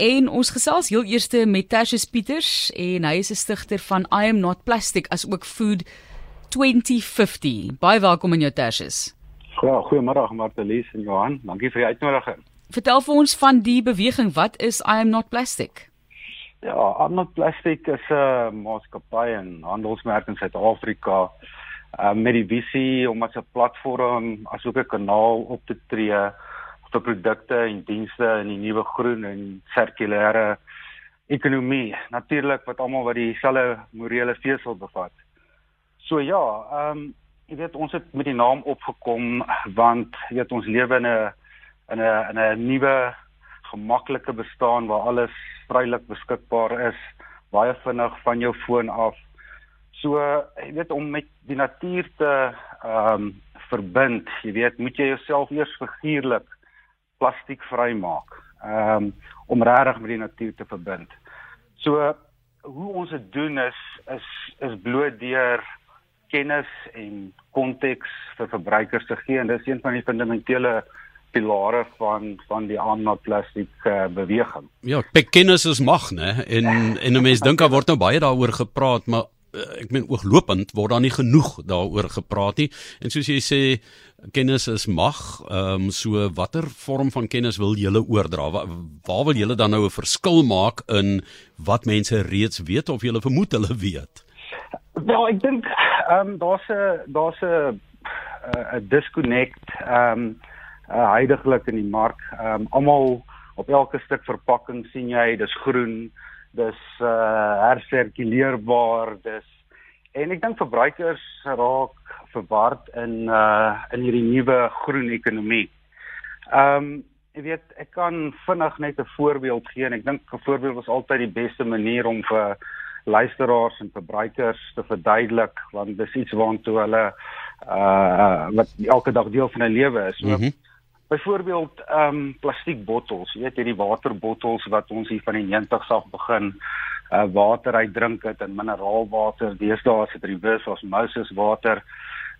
En ons gesels heel eers met Tertius Pieters en hy is 'n stigter van I am not plastic as ook Food 2050. Baie welkom in jou Tertius. Ja, goeiemôre Martelies en Johan. Dankie vir die uitnodiging. Vertel vir ons van die beweging. Wat is I am not plastic? Ja, I am not plastic is 'n maatskappy en handelsmerk in Suid-Afrika uh, met die visie om as 'n platform asook 'n kanaal op te tree vir produkte en dienste in die nuwe groen en sirkulêre ekonomie. Natuurlik wat almal wat dieselfde morele vesel bevat. So ja, ehm um, jy weet ons het met die naam opgekom want jy weet ons lewe in 'n in 'n in 'n nuwe gemaklike bestaan waar alles vrylik beskikbaar is, baie vinnig van jou foon af. So jy weet om met die natuur te ehm um, verbind, jy weet, moet jy jouself eers figuurlik plastiek vry maak. Ehm um, om regtig met die natuur te verbind. So hoe ons dit doen is is is bloot deur kennis en konteks vir verbruikers te gee en dis een van die fundamentele pilare van van die aanmat plastiek uh, beweging. Ja, kennis is mag, né? En en 'n mens dink daar word nou baie daaroor gepraat, maar Eh, ek meen ooglopend word daar nie genoeg daaroor gepraat nie. En soos jy sê, kennis is mag. Ehm um, so watter vorm van kennis wil jy oordra? Waar, waar wil jy dan nou 'n verskil maak in wat mense reeds weet of jy vermoed hulle weet? Wel, ek dink ehm um, daar's 'n daar's 'n 'n disconnect ehm um, uh, heidaglik in die mark. Ehm um, almal op elke stuk verpakking sien jy dis groen dis uh hersirkuleerbaar dis en ek dink verbruikers raak verward in uh in hierdie nuwe groen ekonomie. Ehm um, ek weet ek kan vinnig net 'n voorbeeld gee en ek dink 'n voorbeeld is altyd die beste manier om vir luisteraars en verbruikers te verduidelik want dis iets waantoe hulle uh wat elke dag deel van hulle lewe is. So, mm -hmm. Byvoorbeeld ehm um, plastiekbottels, jy weet hierdie waterbottels wat ons hier van die 90s af begin uh water uit drink het en mineraalwater, deesdae is dit reverse osmosis water.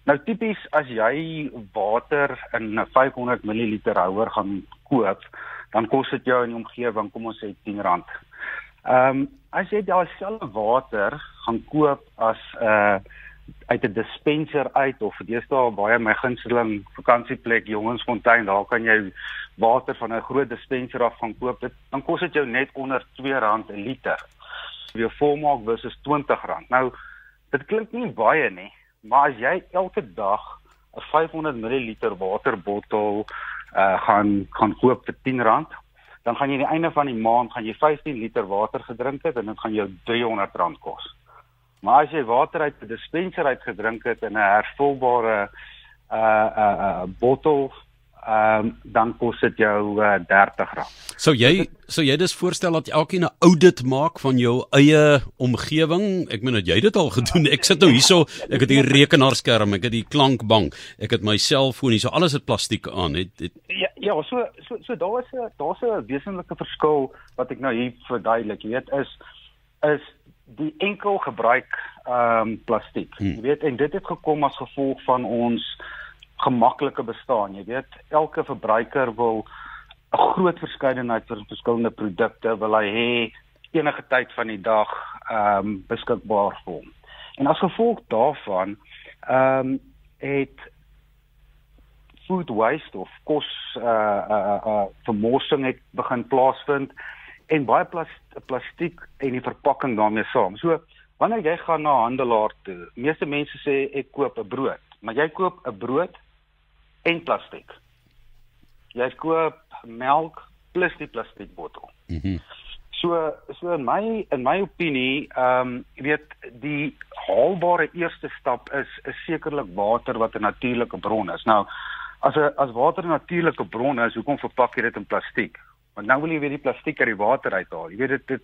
Nou tipies as jy water in 'n 500 ml houer gaan koop, dan kos dit jou in die omgewing kom ons sê R10. Ehm um, as jy daai selfe water gaan koop as 'n uh, uit 'n dispenser uit of deesdae baie my gunsteling vakansieplek Jongensfontein daar kan jy water van 'n groot dispenser af gaan koop. Dit dan kos dit jou net onder R2 'n liter. Weer volmaak versus R20. Nou dit klink nie baie nie maar as jy elke dag 'n 500 ml waterbottel uh, gaan gaan koop vir R10 dan gaan jy aan die einde van die maand gaan jy 15 liter water gedrink het en dit gaan jou R300 kos Maar as jy water uit 'n dispenser uit gedrink het in 'n hervulbare uh uh uh bottel, ehm um, dan kos dit jou uh, R30. So jy so jy dis voorstel dat elkeen 'n audit maak van jou eie omgewing. Ek meen dat jy dit al gedoen. Ek sit nou hierso, ek het hier rekenaarskerm, ek het die klankbank, ek het my selfoon hier, so alles het plastiek aan. Het, het... Ja, ja, so so so daar is 'n daar's 'n wesenlike verskil wat ek nou hier verduidelik. Jy weet is is die enkel gebruik ehm um, plastiek. Hmm. Jy weet en dit het gekom as gevolg van ons gemaklike bestaan. Jy weet elke verbruiker wil 'n groot verskeidenheid van verskillende produkte wil hy hê enige tyd van die dag ehm um, beskikbaar vir hom. En as gevolg daarvan ehm um, het food waste of kos uh uh uh vermorsing het begin plaasvind en baie plas, plastiek en die verpakking daarmee saam. So wanneer jy gaan na 'n handelaar toe, meeste mense sê ek koop 'n brood, maar jy koop 'n brood en plastiek. Jy koop melk plus die plastiekbottel. Mhm. Mm so so in my in my opinie, ehm um, weet die haalbare eerste stap is is sekerlik water wat 'n natuurlike bron is. Nou as 'n as water 'n natuurlike bron is, hoekom verpak jy dit in plastiek? Want nou wil jy weer die plastiek uit die water uithaal. Jy weet dit dit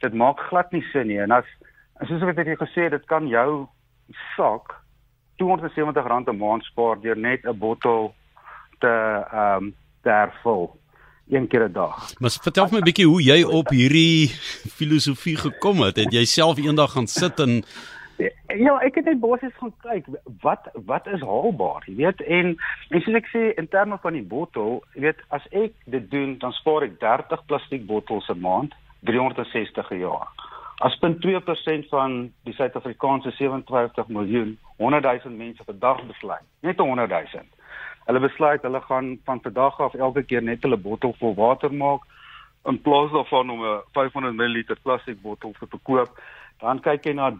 dit maak glad nie sin nie. En as soos wat ek gesê het, dit kan jou sak R270 'n maand spaar deur net 'n bottel te ehm um, te hervul een keer 'n dag. Maar vertel my 'n bietjie hoe jy op hierdie filosofie gekom het. Het jy self eendag gaan sit en Ja, ek het net basies gaan kyk wat wat is haalbaar, jy weet, en en soos ek sê in terme van die bottel, jy weet, as ek dit doen, dan spaar ek 30 plastiek bottels 'n maand, 360 per jaar. As 0.2% van die Suid-Afrikaanse 27 miljoen 100 000 mense per dag besluit, net 100 000. Hulle besluit hulle gaan van vandag af elke keer net hulle bottel vol water maak in plaas daarvan om 'n 500 ml plastiek bottel te verkoop, dan kyk jy na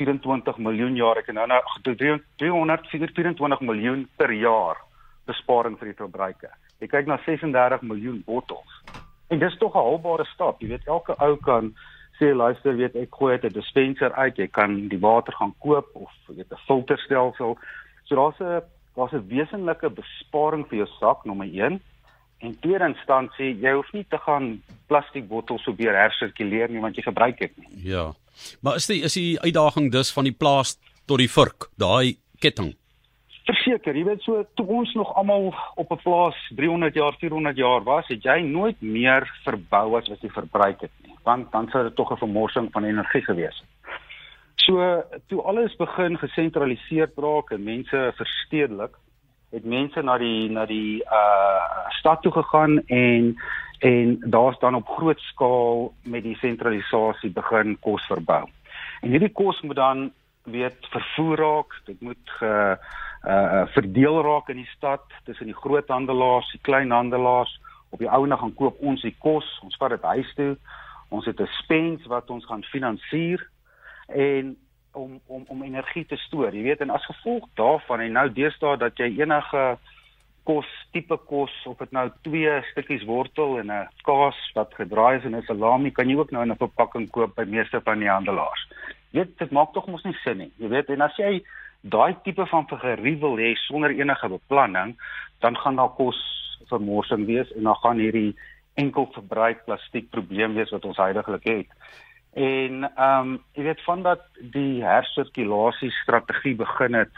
324 miljoen jaar ek en nou na 324 miljoen per jaar besparing vir die verbruiker. Jy kyk na 36 miljoen bottels. En dis tog 'n haalbare stap. Jy weet elke ou kan sê luister, weet ek gooi uit 'n dispenser uit, jy kan die water gaan koop of weet 'n filterstelsel. So daar's 'n daar's 'n wesenlike besparing vir jou sak nommer 1 En tweede instansie, jy hoef nie te gaan plastiek bottels so weer hersirkuleer nie want jy gebruik dit nie. Ja. Maar is die is die uitdaging dus van die plaas tot die vurk, daai ketting. Verseker, jy weet so toe ons nog almal op 'n plaas 300 jaar, 400 jaar was, het jy nooit meer verbou as wat jy verbruik het nie. Want dan sou dit tog 'n vermorsing van energie gewees het. So toe alles begin gesentraliseer raak en mense verstedelik, het mense na die na die uh stad toe gegaan en en daar's dan op groot skaal met die sentralisasie begin kos verbou. En hierdie kos moet dan weet vervoer raak, dit moet ge uh verdeel raak in die stad tussen die groothandelaars, die kleinhandelaars. Op die ouene gaan koop ons die kos, ons vat dit huis toe. Ons het 'n spens wat ons gaan finansier en om om om energie te stoor. Jy weet en as gevolg daarvan en nou deesdae dat jy enige kos tipe kos of dit nou twee stukkies wortel en 'n kaas wat gedraai is en 'n salami kan jy ook nou in 'n verpakking koop by meeste van die handelaars. Weet dit maak tog mos nie sin nie. Jy weet en as jy daai tipe van figurie wil hê sonder enige beplanning, dan gaan daar kos vermorsing wees en dan gaan hierdie enkel verbruik plastiek probleem wees wat ons heidaglik het. En ehm um, jy weet van dat die hersirkulasie strategie begin het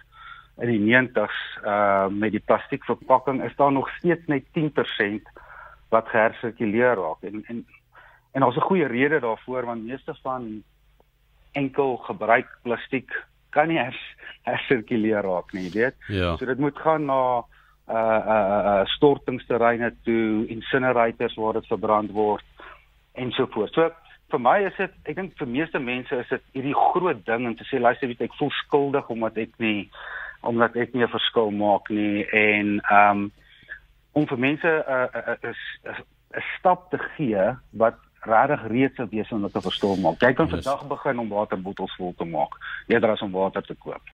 in die 90s uh met die plastiekverpakking is daar nog steeds net 10% wat gehersirkuleer raak en en en daar's 'n goeie rede daarvoor want meeste van enkel gebruik plastiek kan nie hers, hersirkuleer raak nie, weet. Ja. So dit moet gaan na uh uh, uh stortingsterreine toe, incinerators waar dit verbrand word en so voort. So vir my is dit ek dink vir meeste mense is dit hierdie groot ding om te sê luister weet ek voel skuldig omdat ek nie omdat ek nie 'n verskil maak nie en um om vir mense 'n uh, stap te gee wat regtig reeds sou wees om dit te verstaan maak. Jy kan vandag begin om waterbottels vol te maak eerder as om water te koop.